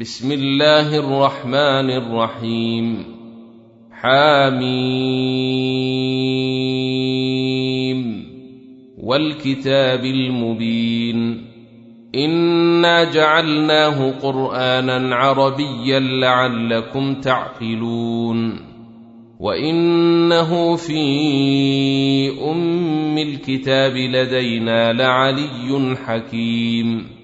بسم الله الرحمن الرحيم. حاميم. والكتاب المبين. إنا جعلناه قرآنا عربيا لعلكم تعقلون. وإنه في أم الكتاب لدينا لعلي حكيم.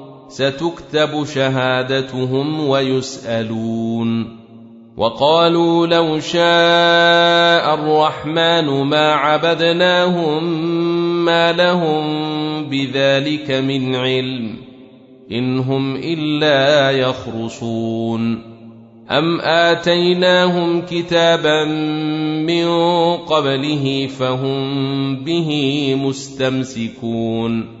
ستكتب شهادتهم ويسألون. وقالوا لو شاء الرحمن ما عبدناهم ما لهم بذلك من علم إن هم إلا يخرصون. أم آتيناهم كتابا من قبله فهم به مستمسكون.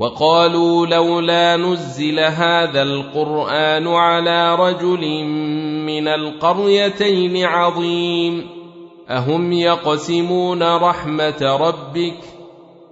وقالوا لولا نزل هذا القرآن على رجل من القريتين عظيم. أهم يقسمون رحمة ربك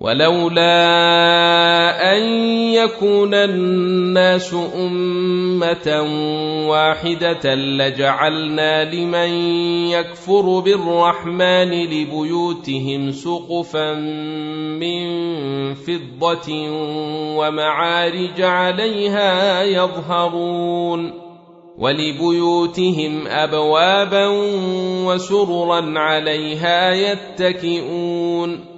ولولا أن يكون الناس أمة واحدة لجعلنا لمن يكفر بالرحمن لبيوتهم سقفا من فضة ومعارج عليها يظهرون ولبيوتهم أبوابا وسررا عليها يتكئون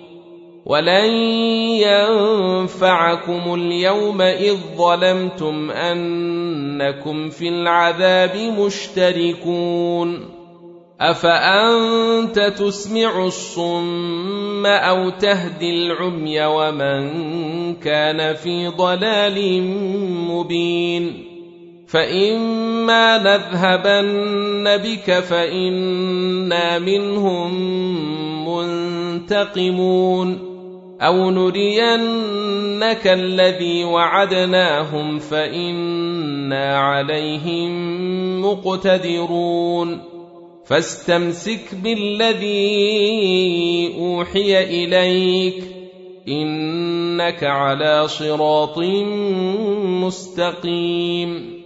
ولن ينفعكم اليوم إذ ظلمتم أنكم في العذاب مشتركون. أفأنت تسمع الصم أو تهدي العمي ومن كان في ضلال مبين. فإما نذهبن بك فإنا منهم منتقمون. أو نرينك الذي وعدناهم فانا عليهم مقتدرون فاستمسك بالذي اوحي اليك انك على صراط مستقيم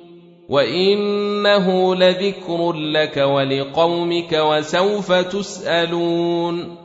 وانه لذكر لك ولقومك وسوف تسالون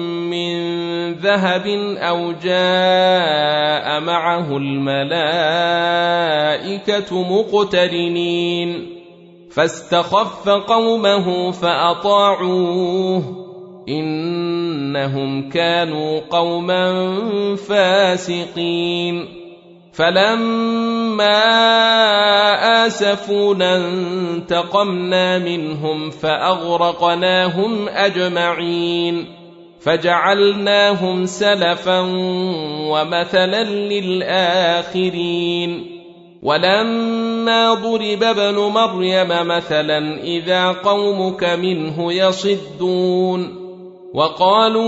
ذهب أو جاء معه الملائكة مقترنين. فاستخف قومه فأطاعوه. إنهم كانوا قوما فاسقين. فلما آسفونا انتقمنا منهم فأغرقناهم أجمعين. فجعلناهم سلفا ومثلا للآخرين. ولما ضرب ابن مريم مثلا إذا قومك منه يصدون. وقالوا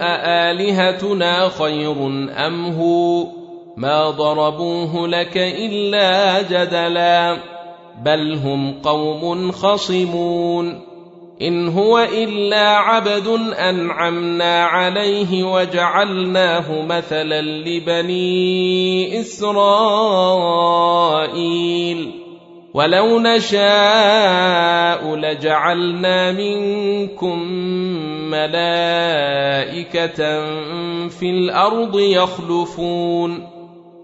أآلهتنا خير أم هو؟ ما ضربوه لك إلا جدلا. بل هم قوم خصمون. إن هو إلا عبد أنعمنا عليه وجعلناه مثلا لبني إسرائيل. ولو نشاء لجعلنا منكم ملائكة في الأرض يخلفون.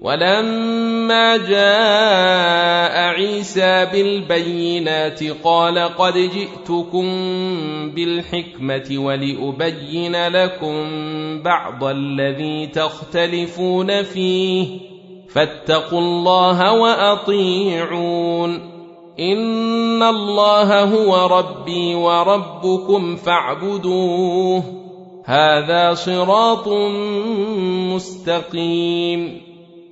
ولما جاء عيسى بالبينات قال قد جئتكم بالحكمة ولأبين لكم بعض الذي تختلفون فيه فاتقوا الله وأطيعون إن الله هو ربي وربكم فاعبدوه هذا صراط مستقيم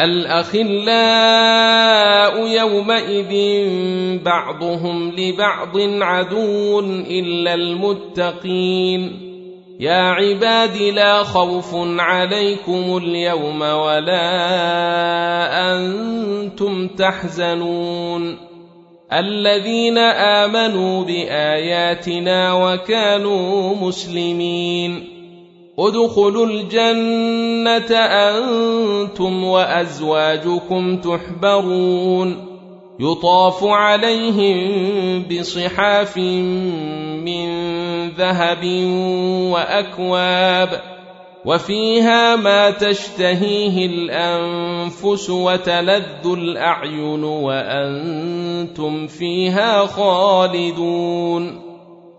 الأخلاء يومئذ بعضهم لبعض عدو إلا المتقين. يا عباد لا خوف عليكم اليوم ولا أنتم تحزنون. الذين آمنوا بآياتنا وكانوا مسلمين. ادخلوا الجنة أنتم وأزواجكم تحبرون. يطاف عليهم بصحاف من ذهب وأكواب وفيها ما تشتهيه الأنفس وتلذ الأعين وأنتم فيها خالدون.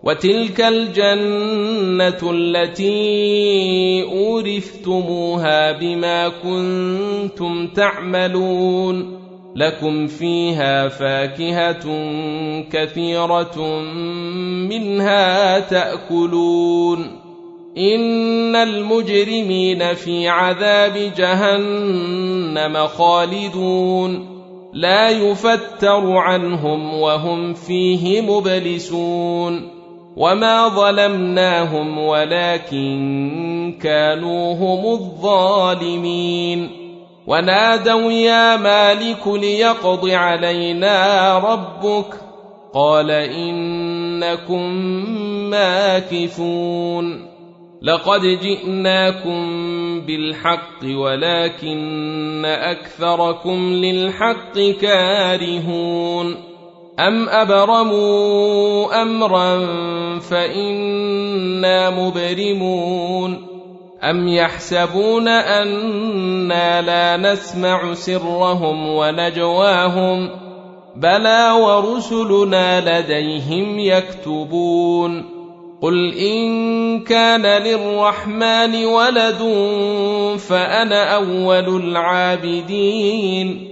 وتلك الجنة التي أورثتموها بما كنتم تعملون. لكم فيها فاكهة كثيرة منها تأكلون. إن المجرمين في عذاب جهنم خالدون. لا يفتر عنهم وهم فيه مبلسون. وما ظلمناهم ولكن كانوا هم الظالمين ونادوا يا مالك ليقض علينا ربك قال انكم ماكثون لقد جئناكم بالحق ولكن اكثركم للحق كارهون أم أبرموا أمرا فإنا مبرمون أم يحسبون أنا لا نسمع سرهم ونجواهم بلى ورسلنا لديهم يكتبون قل إن كان للرحمن ولد فأنا أول العابدين